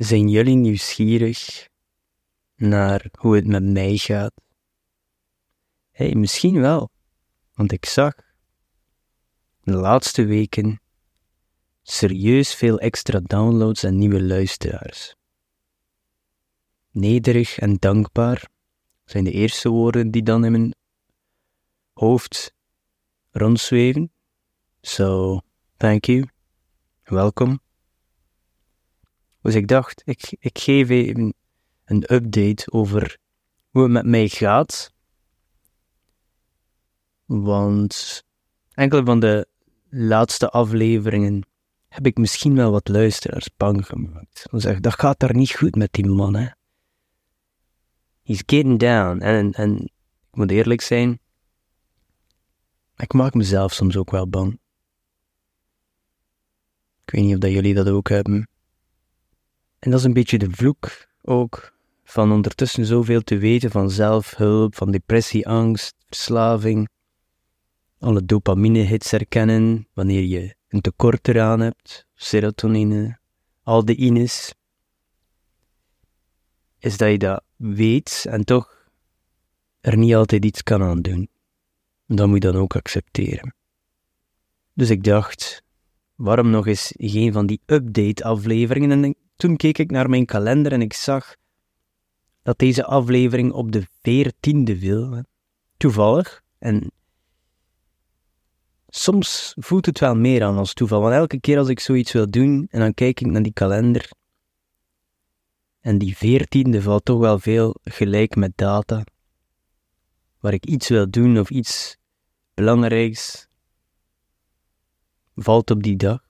Zijn jullie nieuwsgierig naar hoe het met mij gaat? Hé, misschien wel, want ik zag de laatste weken serieus veel extra downloads en nieuwe luisteraars. Nederig en dankbaar zijn de eerste woorden die dan in mijn hoofd rondzweven. So, thank you. Welkom. Dus ik dacht, ik, ik geef even een update over hoe het met mij gaat. Want enkele van de laatste afleveringen heb ik misschien wel wat luisteraars bang gemaakt. Dan zeg dat gaat daar niet goed met die man, hè. He's getting down. En, en ik moet eerlijk zijn, ik maak mezelf soms ook wel bang. Ik weet niet of dat jullie dat ook hebben. En dat is een beetje de vloek ook van ondertussen zoveel te weten van zelfhulp, van depressie, angst, verslaving. Alle dopamine-hits herkennen wanneer je een tekort eraan hebt, serotonine, al de ines. Is dat je dat weet en toch er niet altijd iets kan aan doen. Dat moet je dan ook accepteren. Dus ik dacht, waarom nog eens geen van die update-afleveringen? En toen keek ik naar mijn kalender en ik zag dat deze aflevering op de veertiende viel. Toevallig. En soms voelt het wel meer aan als toeval. Want elke keer als ik zoiets wil doen en dan kijk ik naar die kalender. En die veertiende valt toch wel veel gelijk met data. Waar ik iets wil doen of iets belangrijks valt op die dag.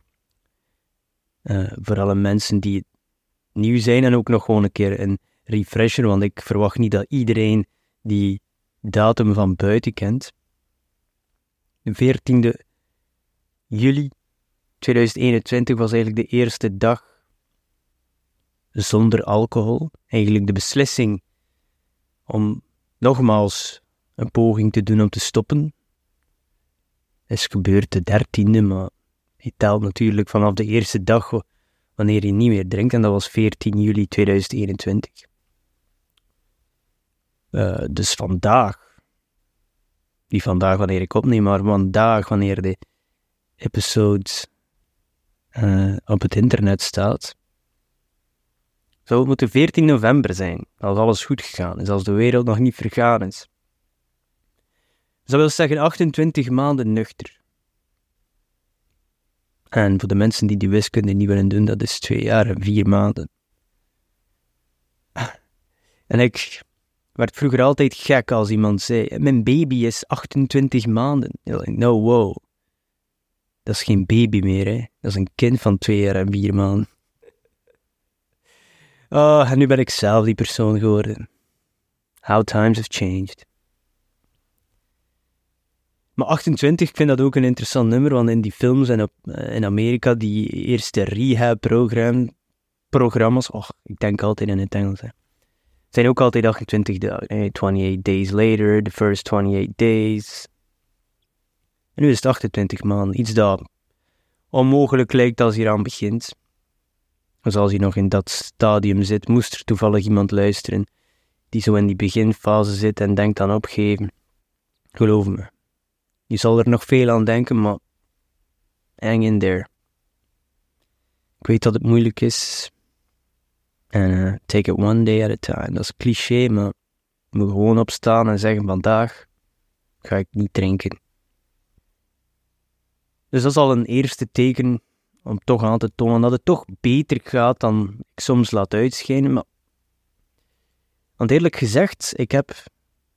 Uh, voor alle mensen die nieuw zijn en ook nog gewoon een keer een refresher, want ik verwacht niet dat iedereen die datum van buiten kent. De 14e juli 2021 was eigenlijk de eerste dag zonder alcohol. Eigenlijk de beslissing om nogmaals een poging te doen om te stoppen. Is gebeurd de dertiende, maar je telt natuurlijk vanaf de eerste dag wanneer je niet meer drinkt, en dat was 14 juli 2021. Uh, dus vandaag, niet vandaag wanneer ik opneem, maar vandaag wanneer de episode uh, op het internet staat, zou het moeten 14 november zijn, als alles goed gegaan is, als de wereld nog niet vergaan is. Dus dat wil zeggen 28 maanden nuchter. En voor de mensen die die wiskunde niet willen doen, dat is twee jaar en vier maanden. En ik werd vroeger altijd gek als iemand zei: Mijn baby is 28 maanden. No, wow. Dat is geen baby meer, hè. Dat is een kind van twee jaar en vier maanden. Oh, en nu ben ik zelf die persoon geworden. How times have changed. Maar 28, ik vind dat ook een interessant nummer, want in die films en op, eh, in Amerika, die eerste rehab-programma's, oh, ik denk altijd in het Engels, hè, zijn ook altijd 28 dagen. 28 days later, the first 28 days. En nu is het 28 maanden, iets dat onmogelijk lijkt als je eraan begint. Dus als je nog in dat stadium zit, moest er toevallig iemand luisteren die zo in die beginfase zit en denkt aan opgeven. Geloof me, je zal er nog veel aan denken, maar hang in there. Ik weet dat het moeilijk is. En uh, take it one day at a time. Dat is cliché, maar moet gewoon opstaan en zeggen: vandaag ga ik niet drinken. Dus dat is al een eerste teken om toch aan te tonen dat het toch beter gaat dan ik soms laat uitschijnen. Maar... Want eerlijk gezegd, ik heb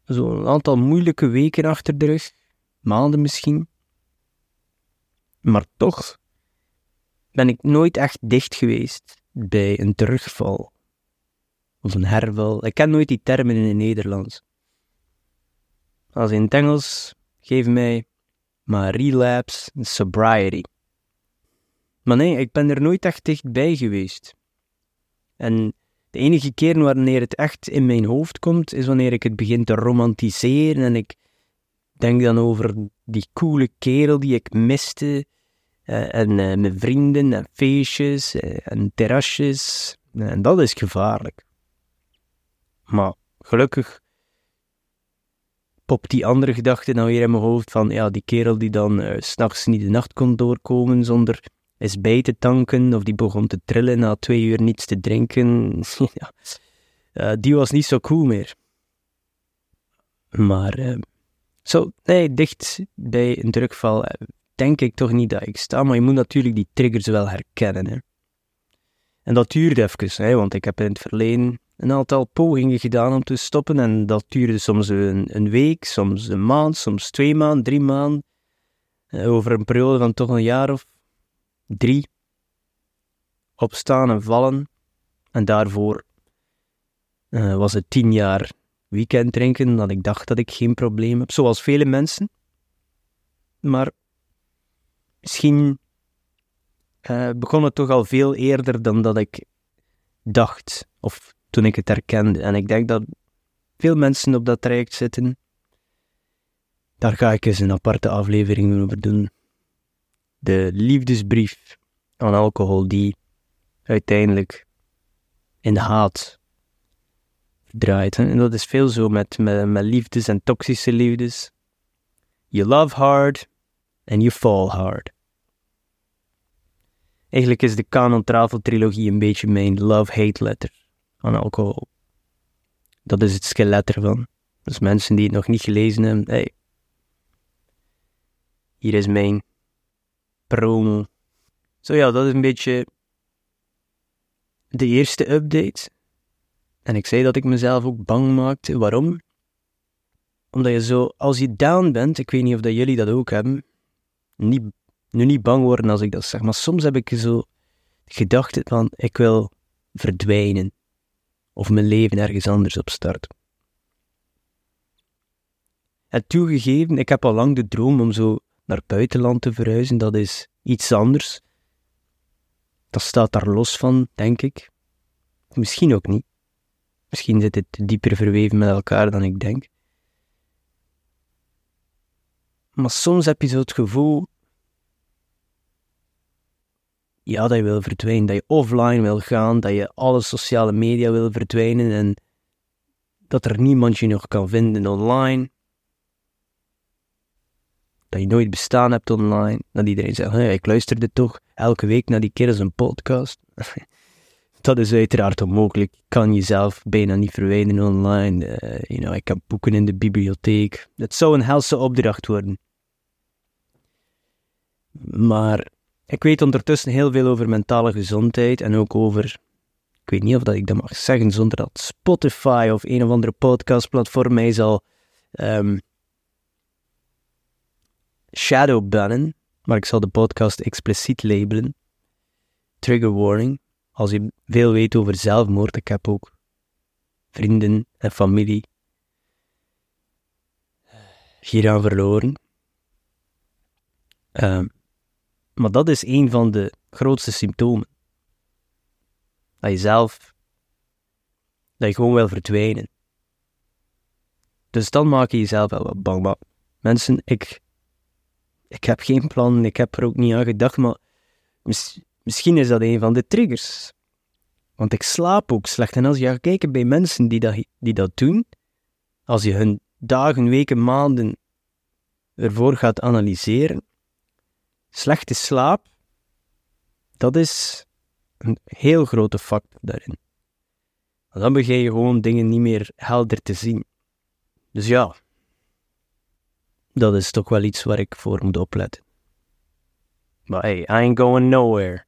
zo'n aantal moeilijke weken achter de rug maanden misschien. Maar toch ben ik nooit echt dicht geweest bij een terugval of een herval. Ik ken nooit die termen in het Nederlands. Als in het Engels geef mij maar relapse sobriety. Maar nee, ik ben er nooit echt dichtbij geweest. En de enige keer wanneer het echt in mijn hoofd komt, is wanneer ik het begin te romantiseren en ik denk dan over die coole kerel die ik miste. Uh, en uh, mijn vrienden en feestjes uh, en terrasjes En dat is gevaarlijk. Maar gelukkig popt die andere gedachte dan weer in mijn hoofd van ja, die kerel die dan uh, s'nachts niet de nacht kon doorkomen zonder eens bij te tanken, of die begon te trillen na twee uur niets te drinken, die was niet zo cool meer. Maar zo, nee, dicht bij een drukval denk ik toch niet dat ik sta, maar je moet natuurlijk die triggers wel herkennen. Hè. En dat duurde even, hè, want ik heb in het verleden een aantal pogingen gedaan om te stoppen. En dat duurde soms een, een week, soms een maand, soms twee maanden, drie maanden. Eh, over een periode van toch een jaar of drie. Opstaan en vallen. En daarvoor uh, was het tien jaar weekend drinken, dat ik dacht dat ik geen probleem heb, zoals vele mensen. Maar misschien uh, begon het toch al veel eerder dan dat ik dacht, of toen ik het herkende. En ik denk dat veel mensen op dat traject zitten. Daar ga ik eens een aparte aflevering over doen. De liefdesbrief aan alcohol die uiteindelijk in haat draait. En dat is veel zo met, met, met liefdes en toxische liefdes. You love hard and you fall hard. Eigenlijk is de Canon Travel trilogie een beetje mijn love-hate letter aan alcohol. Dat is het skelet ervan. Dus mensen die het nog niet gelezen hebben, hey, hier is mijn promo. Zo ja, dat is een beetje de eerste update. En ik zei dat ik mezelf ook bang maakte. Waarom? Omdat je zo, als je down bent, ik weet niet of dat jullie dat ook hebben, niet nu niet bang worden als ik dat zeg, maar soms heb ik zo gedacht van, ik wil verdwijnen. Of mijn leven ergens anders opstarten. En toegegeven, ik heb al lang de droom om zo naar buitenland te verhuizen. Dat is iets anders. Dat staat daar los van, denk ik. Misschien ook niet. Misschien zit het dieper verweven met elkaar dan ik denk. Maar soms heb je zo het gevoel ja, dat je wil verdwijnen, dat je offline wil gaan, dat je alle sociale media wil verdwijnen en dat er niemand je nog kan vinden online. Dat je nooit bestaan hebt online. Dat iedereen zegt, hey, ik luisterde toch elke week naar die kerels een podcast. dat is uiteraard onmogelijk. Je kan jezelf bijna niet verwijderen online. Uh, you know, ik heb boeken in de bibliotheek. Het zou een helse opdracht worden. Maar ik weet ondertussen heel veel over mentale gezondheid en ook over, ik weet niet of dat ik dat mag zeggen zonder dat Spotify of een of andere podcastplatform mij zal um, shadowbannen, maar ik zal de podcast expliciet labelen. Trigger warning, als je veel weet over zelfmoord, ik heb ook vrienden en familie hieraan verloren. Um, maar dat is een van de grootste symptomen. Dat je zelf, dat je gewoon wil verdwijnen. Dus dan maak je jezelf wel wat bang. Maar mensen, ik, ik heb geen plan, ik heb er ook niet aan gedacht, maar misschien is dat een van de triggers. Want ik slaap ook slecht. En als je gaat kijken bij mensen die dat, die dat doen, als je hun dagen, weken, maanden ervoor gaat analyseren, slechte slaap, dat is een heel grote factor daarin. dan begin je gewoon dingen niet meer helder te zien. Dus ja, dat is toch wel iets waar ik voor moet opletten. Maar hey, I ain't going nowhere.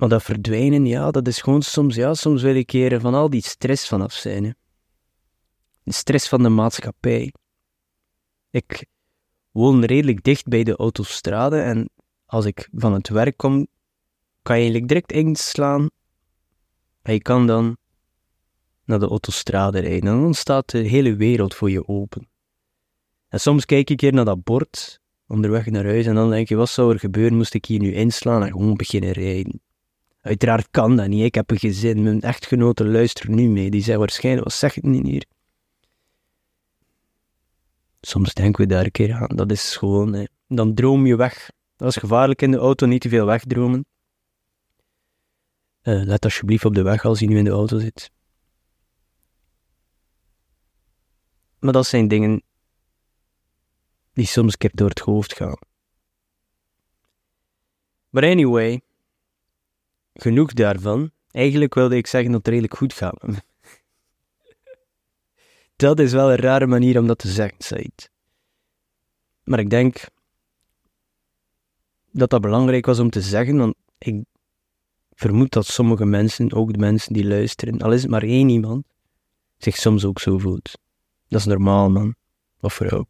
Maar dat verdwijnen, ja, dat is gewoon soms, ja, soms wil ik keren van al die stress vanaf zijn. Hè. De stress van de maatschappij. Ik, woon redelijk dicht bij de autostrade en als ik van het werk kom, kan je eigenlijk direct inslaan en je kan dan naar de autostrade rijden. En dan staat de hele wereld voor je open. En soms kijk ik hier naar dat bord onderweg naar huis en dan denk je, wat zou er gebeuren moest ik hier nu inslaan en gewoon beginnen rijden? Uiteraard kan dat niet. Ik heb een gezin, mijn echtgenote luistert nu mee. Die zei waarschijnlijk, wat zeg je niet hier? Soms denken we daar een keer aan. Dat is gewoon, hè. dan droom je weg. Dat is gevaarlijk in de auto, niet te veel wegdromen. Uh, let alsjeblieft op de weg als je nu in de auto zit. Maar dat zijn dingen die soms een keer door het hoofd gaan. Maar anyway, genoeg daarvan. Eigenlijk wilde ik zeggen dat het redelijk goed gaat. dat is wel een rare manier om dat te zeggen, Said. Maar ik denk dat dat belangrijk was om te zeggen, want ik vermoed dat sommige mensen, ook de mensen die luisteren, al is het maar één iemand, zich soms ook zo voelt. Dat is normaal, man. Of vrouw.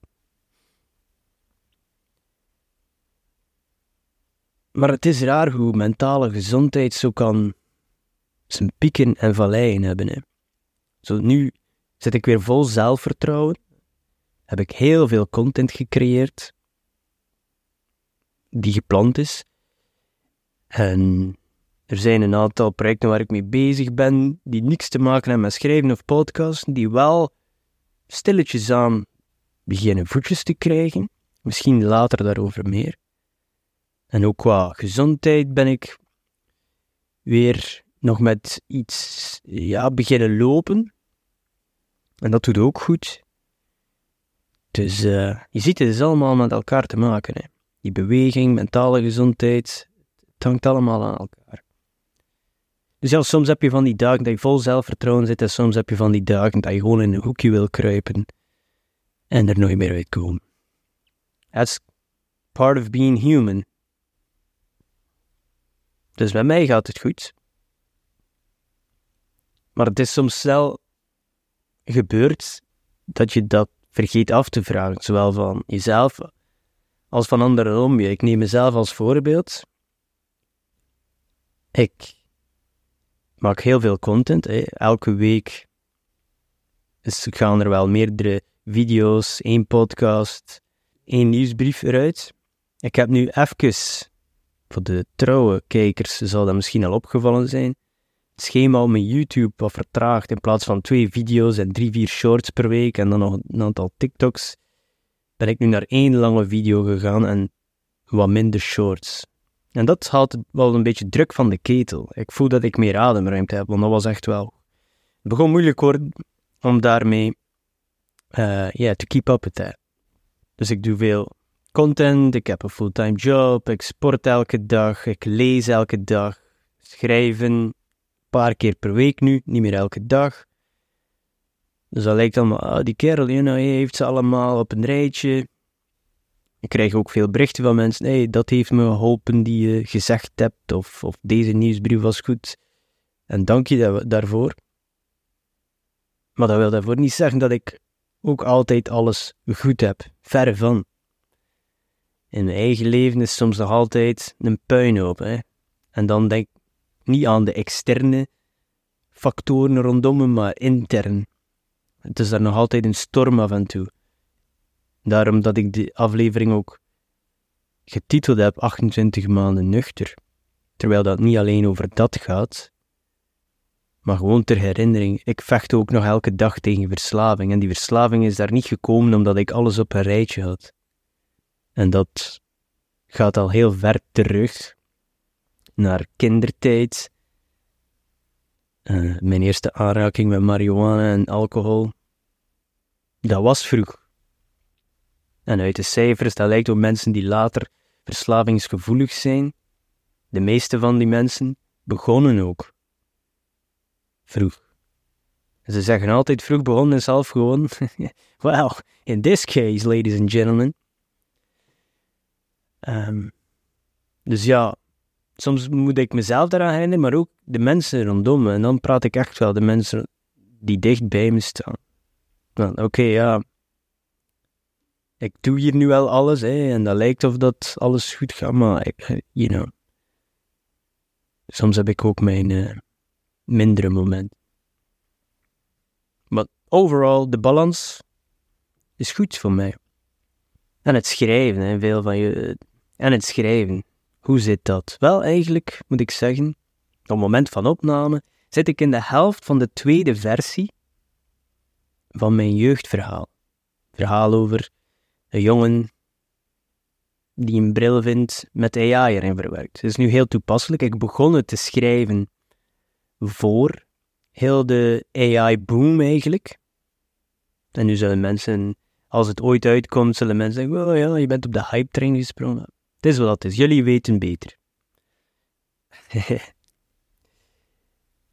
Maar het is raar hoe mentale gezondheid zo kan zijn pieken en valleien hebben. Hè. Zo nu zit ik weer vol zelfvertrouwen. Heb ik heel veel content gecreëerd die gepland is. En er zijn een aantal projecten waar ik mee bezig ben, die niks te maken hebben met schrijven of podcasten, die wel stilletjes aan beginnen voetjes te krijgen. Misschien later daarover meer. En ook qua gezondheid ben ik weer nog met iets ja, beginnen lopen. En dat doet ook goed. Dus uh, je ziet, het is allemaal met elkaar te maken. Hè. Die beweging, mentale gezondheid, het hangt allemaal aan elkaar. Dus ja, soms heb je van die dagen dat je vol zelfvertrouwen zit en soms heb je van die dagen dat je gewoon in een hoekje wil kruipen en er nooit meer uitkomen. That's part of being human. Dus bij mij gaat het goed. Maar het is soms wel gebeurd dat je dat vergeet af te vragen, zowel van jezelf als van anderen om je. Ik neem mezelf als voorbeeld. Ik maak heel veel content. Hè. Elke week gaan er wel meerdere video's, één podcast, één nieuwsbrief eruit. Ik heb nu even, voor de trouwe kijkers zal dat misschien al opgevallen zijn, het schema op mijn YouTube wat vertraagd. In plaats van twee video's en drie, vier shorts per week en dan nog een aantal TikToks, ben ik nu naar één lange video gegaan en wat minder shorts. En dat haalt wel een beetje druk van de ketel. Ik voel dat ik meer ademruimte heb, want dat was echt wel... Het begon moeilijk worden om daarmee uh, yeah, to keep up with that. Dus ik doe veel content, ik heb een fulltime job, ik sport elke dag, ik lees elke dag, schrijven een paar keer per week nu, niet meer elke dag. Dus dat lijkt allemaal, ah, die kerel, heeft ze allemaal op een rijtje. Ik krijg ook veel berichten van mensen, hey, dat heeft me geholpen die je gezegd hebt, of, of deze nieuwsbrief was goed. En dank je daarvoor. Maar dat wil daarvoor niet zeggen dat ik ook altijd alles goed heb. Verre van. In mijn eigen leven is soms nog altijd een puinhoop. Hè? En dan denk ik niet aan de externe factoren rondom me, maar intern. Het is daar nog altijd een storm af en toe. Daarom dat ik die aflevering ook getiteld heb 28 maanden nuchter. Terwijl dat niet alleen over dat gaat, maar gewoon ter herinnering. Ik vecht ook nog elke dag tegen verslaving. En die verslaving is daar niet gekomen omdat ik alles op een rijtje had. En dat gaat al heel ver terug naar kindertijd. Uh, mijn eerste aanraking met marihuana en alcohol. Dat was vroeg. En uit de cijfers, dat lijkt op mensen die later verslavingsgevoelig zijn. De meeste van die mensen begonnen ook vroeg. Ze zeggen altijd vroeg begonnen is half gewoon. well, in this case, ladies and gentlemen. Ehm, dus ja, soms moet ik mezelf daaraan herinneren, maar ook de mensen rondom me. En dan praat ik echt wel de mensen die dicht bij me staan. Oké, ja, ik doe hier nu wel alles, hè, en dat lijkt of dat alles goed gaat, maar, ik, you know, soms heb ik ook mijn uh, mindere momenten. Maar overal, de balans is goed voor mij. En het schrijven, hè, veel van je. En het schrijven. Hoe zit dat? Wel, eigenlijk moet ik zeggen, op het moment van opname zit ik in de helft van de tweede versie van mijn jeugdverhaal. Verhaal over een jongen die een bril vindt met AI erin verwerkt. Het is nu heel toepasselijk. Ik begon het te schrijven voor heel de AI-boom eigenlijk. En nu zullen mensen, als het ooit uitkomt, zullen mensen zeggen, oh ja, je bent op de hype-train gesprongen. Het is wat het is, jullie weten beter.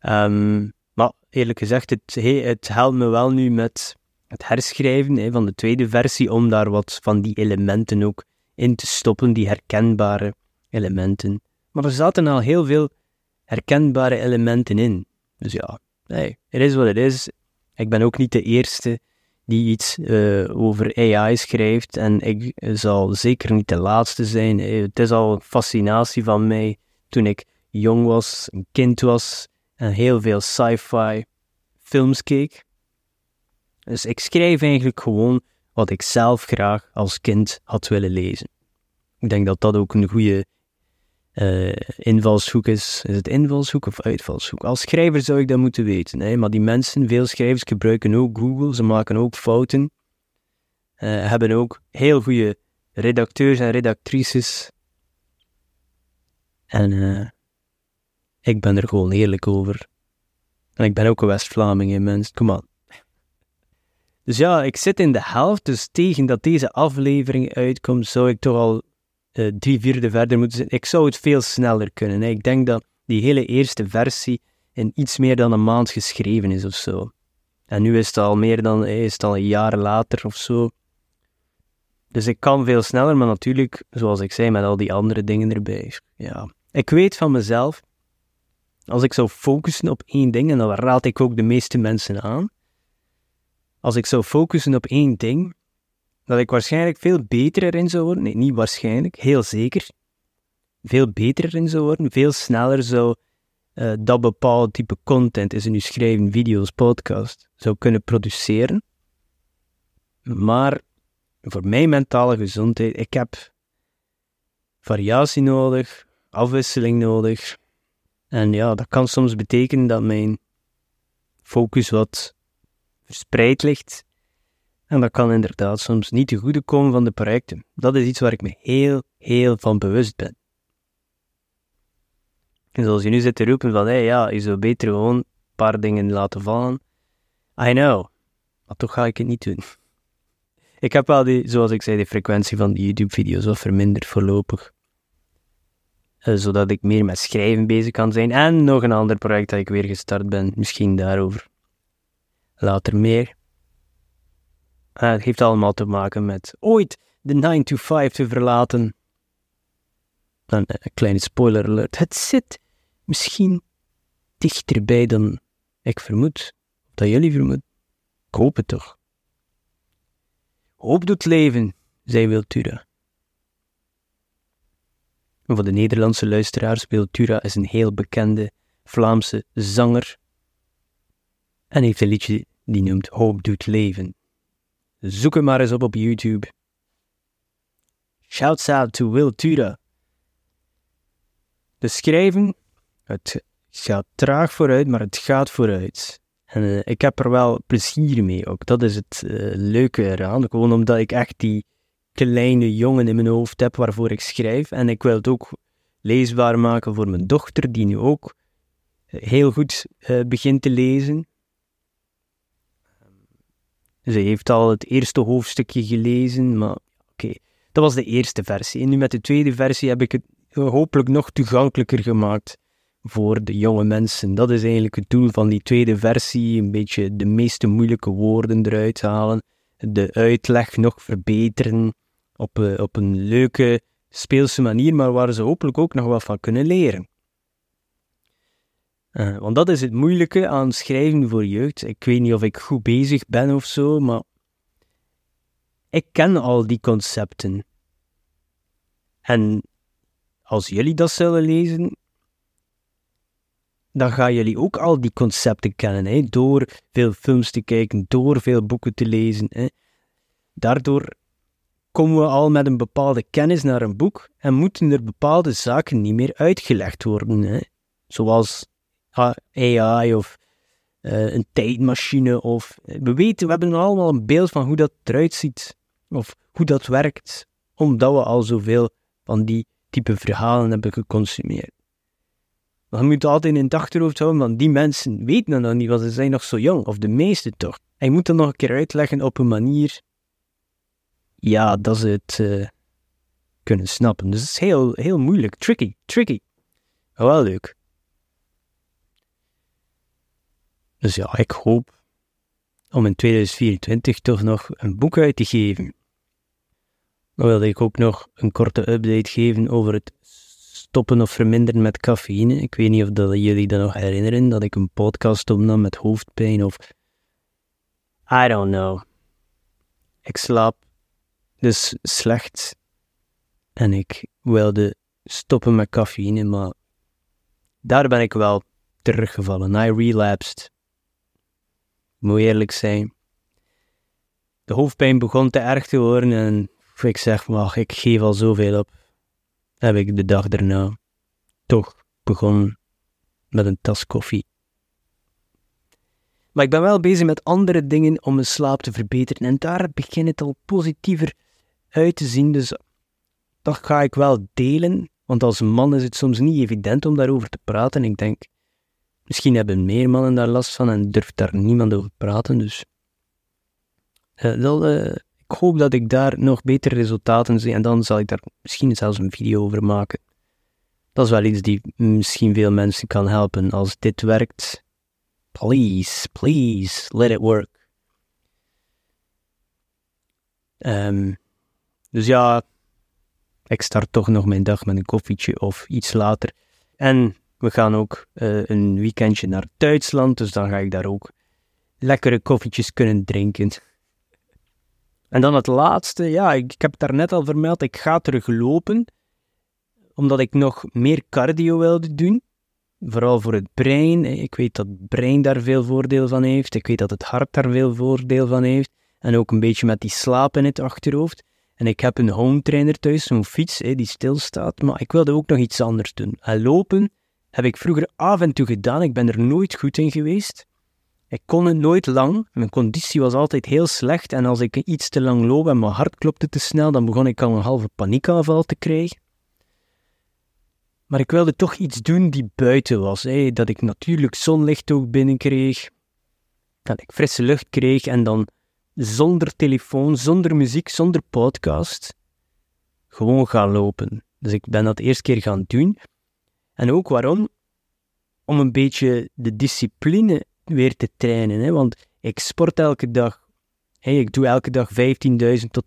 um, maar eerlijk gezegd, het, het helpt me wel nu met het herschrijven van de tweede versie, om daar wat van die elementen ook in te stoppen, die herkenbare elementen. Maar er zaten al heel veel herkenbare elementen in. Dus ja, nee, het is wat het is. Ik ben ook niet de eerste die iets uh, over AI schrijft en ik zal zeker niet de laatste zijn. Eh, het is al een fascinatie van mij toen ik jong was, een kind was en heel veel sci-fi films keek. Dus ik schrijf eigenlijk gewoon wat ik zelf graag als kind had willen lezen. Ik denk dat dat ook een goede uh, invalshoek is. Is het invalshoek of uitvalshoek? Als schrijver zou ik dat moeten weten. Hè? Maar die mensen, veel schrijvers gebruiken ook Google, ze maken ook fouten. Uh, hebben ook heel goede redacteurs en redactrices. En uh, ik ben er gewoon eerlijk over. En ik ben ook een West-Vlaming, mensen. Kom aan. Dus ja, ik zit in de helft, dus tegen dat deze aflevering uitkomt, zou ik toch al uh, drie vierde verder moeten zijn. Ik zou het veel sneller kunnen. Ik denk dat die hele eerste versie in iets meer dan een maand geschreven is of zo. En nu is het al meer dan is het al een jaar later of zo. Dus ik kan veel sneller, maar natuurlijk, zoals ik zei, met al die andere dingen erbij. Ja. Ik weet van mezelf, als ik zou focussen op één ding, en dan raad ik ook de meeste mensen aan, als ik zou focussen op één ding, dat ik waarschijnlijk veel beter erin zou worden. Nee, niet waarschijnlijk, heel zeker. Veel beter erin zou worden, veel sneller zou uh, dat bepaalde type content, is in uw schrijven, video's, podcast, zou kunnen produceren. Maar voor mijn mentale gezondheid, ik heb variatie nodig, afwisseling nodig. En ja, dat kan soms betekenen dat mijn focus wat verspreid ligt en dat kan inderdaad soms niet te goede komen van de projecten. Dat is iets waar ik me heel, heel van bewust ben. En zoals je nu zit te roepen van, hé hey, ja, je zou beter gewoon een paar dingen laten vallen. I know, maar toch ga ik het niet doen. Ik heb wel die, zoals ik zei, de frequentie van die YouTube-video's wat verminderd voorlopig. Uh, zodat ik meer met schrijven bezig kan zijn. En nog een ander project dat ik weer gestart ben. Misschien daarover. Later meer. Uh, het heeft allemaal te maken met ooit de 9 to 5 te verlaten. Een eh, kleine spoiler alert. Het zit misschien dichterbij dan ik vermoed. Dat jullie vermoeden. Ik hoop het toch. Hoop doet leven, zei Wiltura. Voor de Nederlandse luisteraars, Wiltura is een heel bekende Vlaamse zanger. En heeft een liedje die noemt Hoop doet leven. Zoek hem maar eens op op YouTube. Shouts out to Will Tura. De schrijven, het gaat traag vooruit, maar het gaat vooruit. En uh, ik heb er wel plezier mee ook. Dat is het uh, leuke eraan. Gewoon omdat ik echt die kleine jongen in mijn hoofd heb waarvoor ik schrijf. En ik wil het ook leesbaar maken voor mijn dochter, die nu ook eh, heel goed begint te lezen. Ze heeft al het eerste hoofdstukje gelezen, maar oké, dat was de eerste versie. En nu met de tweede versie heb ik het hopelijk nog toegankelijker gemaakt voor de jonge mensen. Dat is eigenlijk het doel van die tweede versie, een beetje de meeste moeilijke woorden eruit halen, de uitleg nog verbeteren op, eh, op een leuke, speelse manier, maar waar ze hopelijk ook nog wat van kunnen leren. Uh, want dat is het moeilijke aan schrijven voor jeugd. Ik weet niet of ik goed bezig ben of zo, maar ik ken al die concepten. En als jullie dat zullen lezen, dan gaan jullie ook al die concepten kennen, hè? door veel films te kijken, door veel boeken te lezen. Hè? Daardoor komen we al met een bepaalde kennis naar een boek en moeten er bepaalde zaken niet meer uitgelegd worden. Hè? Zoals AI of uh, een tijdmachine. Of, we weten, we hebben allemaal een beeld van hoe dat eruit ziet. Of hoe dat werkt. Omdat we al zoveel van die type verhalen hebben geconsumeerd. Maar je moet altijd in het achterhoofd houden, want die mensen weten dat nog niet, want ze zijn nog zo jong, of de meeste toch. En je moet dat nog een keer uitleggen op een manier, ja, dat ze het uh, kunnen snappen. Dus het is heel, heel moeilijk, tricky, tricky. Wel leuk. Dus ja, ik hoop om in 2024 toch nog een boek uit te geven. Dan wilde ik ook nog een korte update geven over het stoppen of verminderen met cafeïne. Ik weet niet of dat jullie dat nog herinneren, dat ik een podcast opnam met hoofdpijn of... I don't know. Ik slaap dus slecht en ik wilde stoppen met cafeïne, maar daar ben ik wel teruggevallen. I relapsed. Moet eerlijk zijn. De hoofdpijn begon te erg te worden en ik zeg, maar ik geef al zoveel op. Heb ik de dag daarna toch begonnen met een tas koffie. Maar ik ben wel bezig met andere dingen om mijn slaap te verbeteren en daar begint het al positiever uit te zien. Dus dat ga ik wel delen, want als man is het soms niet evident om daarover te praten. Ik denk, misschien hebben meer mannen daar last van en durft daar niemand over praten. Dus dat, uh, ik hoop dat ik daar nog betere resultaten zie en dan zal ik daar misschien zelfs een video over maken. Dat is wel iets die misschien veel mensen kan helpen. Als dit werkt, please, please, let it work. Um, dus ja, ik start toch nog mijn dag met een koffietje of iets later. En we gaan ook uh, een weekendje naar Duitsland, dus dan ga ik daar ook lekkere koffietjes kunnen drinken. En dan het laatste, ja, ik, ik heb het daarnet al vermeld, ik ga terug lopen, omdat ik nog meer cardio wilde doen. Vooral voor het brein. Ik weet dat het brein daar veel voordeel van heeft. Ik weet dat het hart daar veel voordeel van heeft. En ook een beetje met die slaap in het achterhoofd. En ik heb een home trainer thuis, zo'n fiets die stilstaat. Maar ik wilde ook nog iets anders doen. En lopen heb ik vroeger af en toe gedaan. Ik ben er nooit goed in geweest. Ik kon het nooit lang. Mijn conditie was altijd heel slecht. En als ik iets te lang loop en mijn hart klopte te snel, dan begon ik al een halve paniekaanval te krijgen. Maar ik wilde toch iets doen die buiten was. Dat ik natuurlijk zonlicht ook binnenkreeg. Dat ik frisse lucht kreeg en dan zonder telefoon, zonder muziek, zonder podcast, gewoon gaan lopen. Dus ik ben dat eerst keer gaan doen. En ook waarom? Om een beetje de discipline weer te trainen. Hè? Want ik sport elke dag. Hey, ik doe elke dag 15.000 tot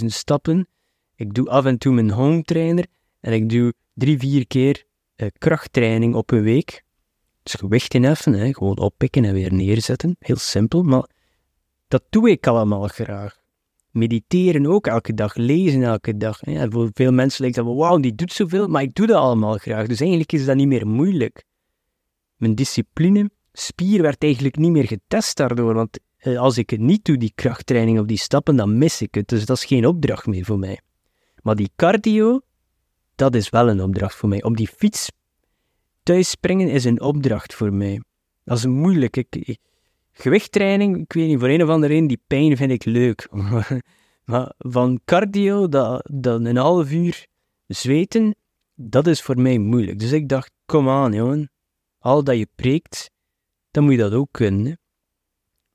20.000 stappen. Ik doe af en toe mijn home trainer. En ik doe drie, vier keer uh, krachttraining op een week. Dus gewicht inheffen, hè? gewoon oppikken en weer neerzetten. Heel simpel, maar dat doe ik allemaal graag. Mediteren ook elke dag, lezen elke dag. Voor veel mensen lijkt dat wel, wauw, die doet zoveel, maar ik doe dat allemaal graag. Dus eigenlijk is dat niet meer moeilijk. Mijn discipline, spier werd eigenlijk niet meer getest daardoor, want eh, als ik het niet doe, die krachttraining of die stappen, dan mis ik het. Dus dat is geen opdracht meer voor mij. Maar die cardio, dat is wel een opdracht voor mij. Op die fiets thuis springen is een opdracht voor mij. Dat is moeilijk. Ik, gewichttraining, ik weet niet, voor een of andere reden, die pijn vind ik leuk. maar van cardio, dat, een half uur zweten, dat is voor mij moeilijk. Dus ik dacht, kom aan jongen, al dat je preekt, dan moet je dat ook kunnen.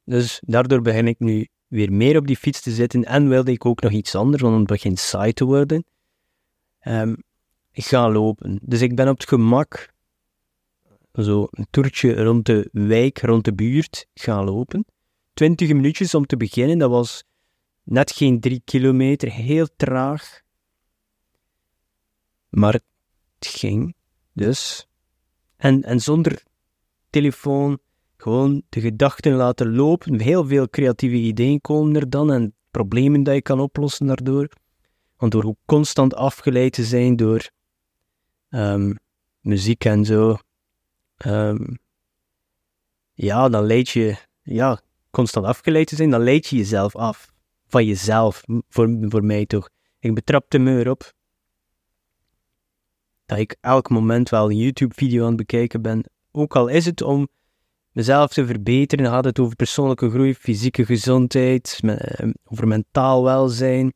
Dus daardoor begin ik nu weer meer op die fiets te zitten en wilde ik ook nog iets anders, want het begint saai te worden. Um, ik ga lopen. Dus ik ben op het gemak zo een toertje rond de wijk, rond de buurt gaan lopen. Twintig minuutjes om te beginnen, dat was net geen drie kilometer, heel traag. Maar het ging, dus. En, en zonder telefoon, gewoon de gedachten laten lopen. Heel veel creatieve ideeën komen er dan en problemen dat je kan oplossen daardoor. Want door constant afgeleid te zijn door um, muziek en zo, um, ja, dan leid je, ja, constant afgeleid te zijn, dan leid je jezelf af. Van jezelf, voor, voor mij toch. Ik betrapte me erop dat ik elk moment wel een YouTube-video aan het bekijken ben. Ook al is het om mezelf te verbeteren, gaat het over persoonlijke groei, fysieke gezondheid, ehm, over mentaal welzijn.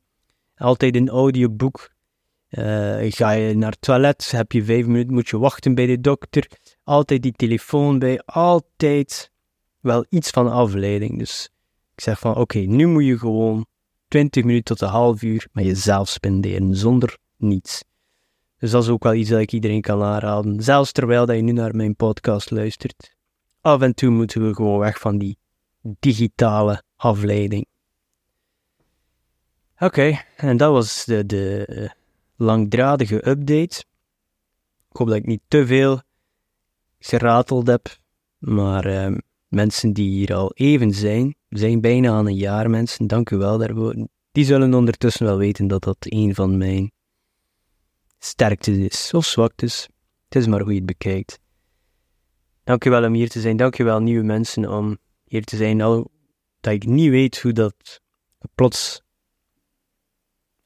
Altijd een audioboek Eh, ga je naar het toilet, heb je vijf minuten, moet je wachten bij de dokter. Altijd die telefoon bij, altijd wel iets van afleiding. Dus ik zeg van, oké, nu moet je gewoon 20 minuten tot een half uur met jezelf spenderen, zonder niets. Dus dat is ook wel iets dat ik iedereen kan aanraden. Zelfs terwijl dat je nu naar mijn podcast luistert. Af en toe moeten we gewoon weg van die digitale afleiding. Oké, en dat was de, de eh, langdradige update. Ik hoop dat ik niet te veel gerateld heb, maar uh, mensen die hier al even zijn, zijn bijna aan een jaar mensen, dank u wel daarvoor. Die zullen ondertussen wel weten dat dat een van mijn sterktes is, of zwaktes. Het is maar hoe je het bekijkt. Dank u wel om hier te zijn, dank u wel nieuwe mensen om hier te zijn, al dat ik niet weet hoe dat plots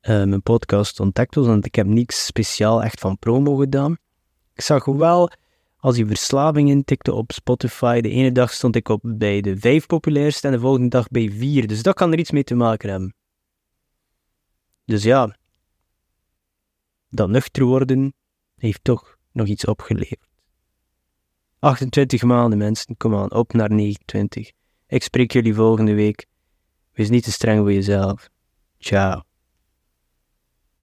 uh, mijn podcast ontdekt was, want ik heb niks speciaal echt van promo gedaan. Ik zag wel, als je verslaving intikte op Spotify, de ene dag stond ik op bij de vijf populairste en de volgende dag bij vier, dus dat kan er iets mee te maken hebben. Dus ja, dat nuchter worden heeft toch nog iets opgeleverd. 28 maanden mensen, kom aan, op naar 29. Ik spreek jullie volgende week. Wees niet te streng voor jezelf. Ciao.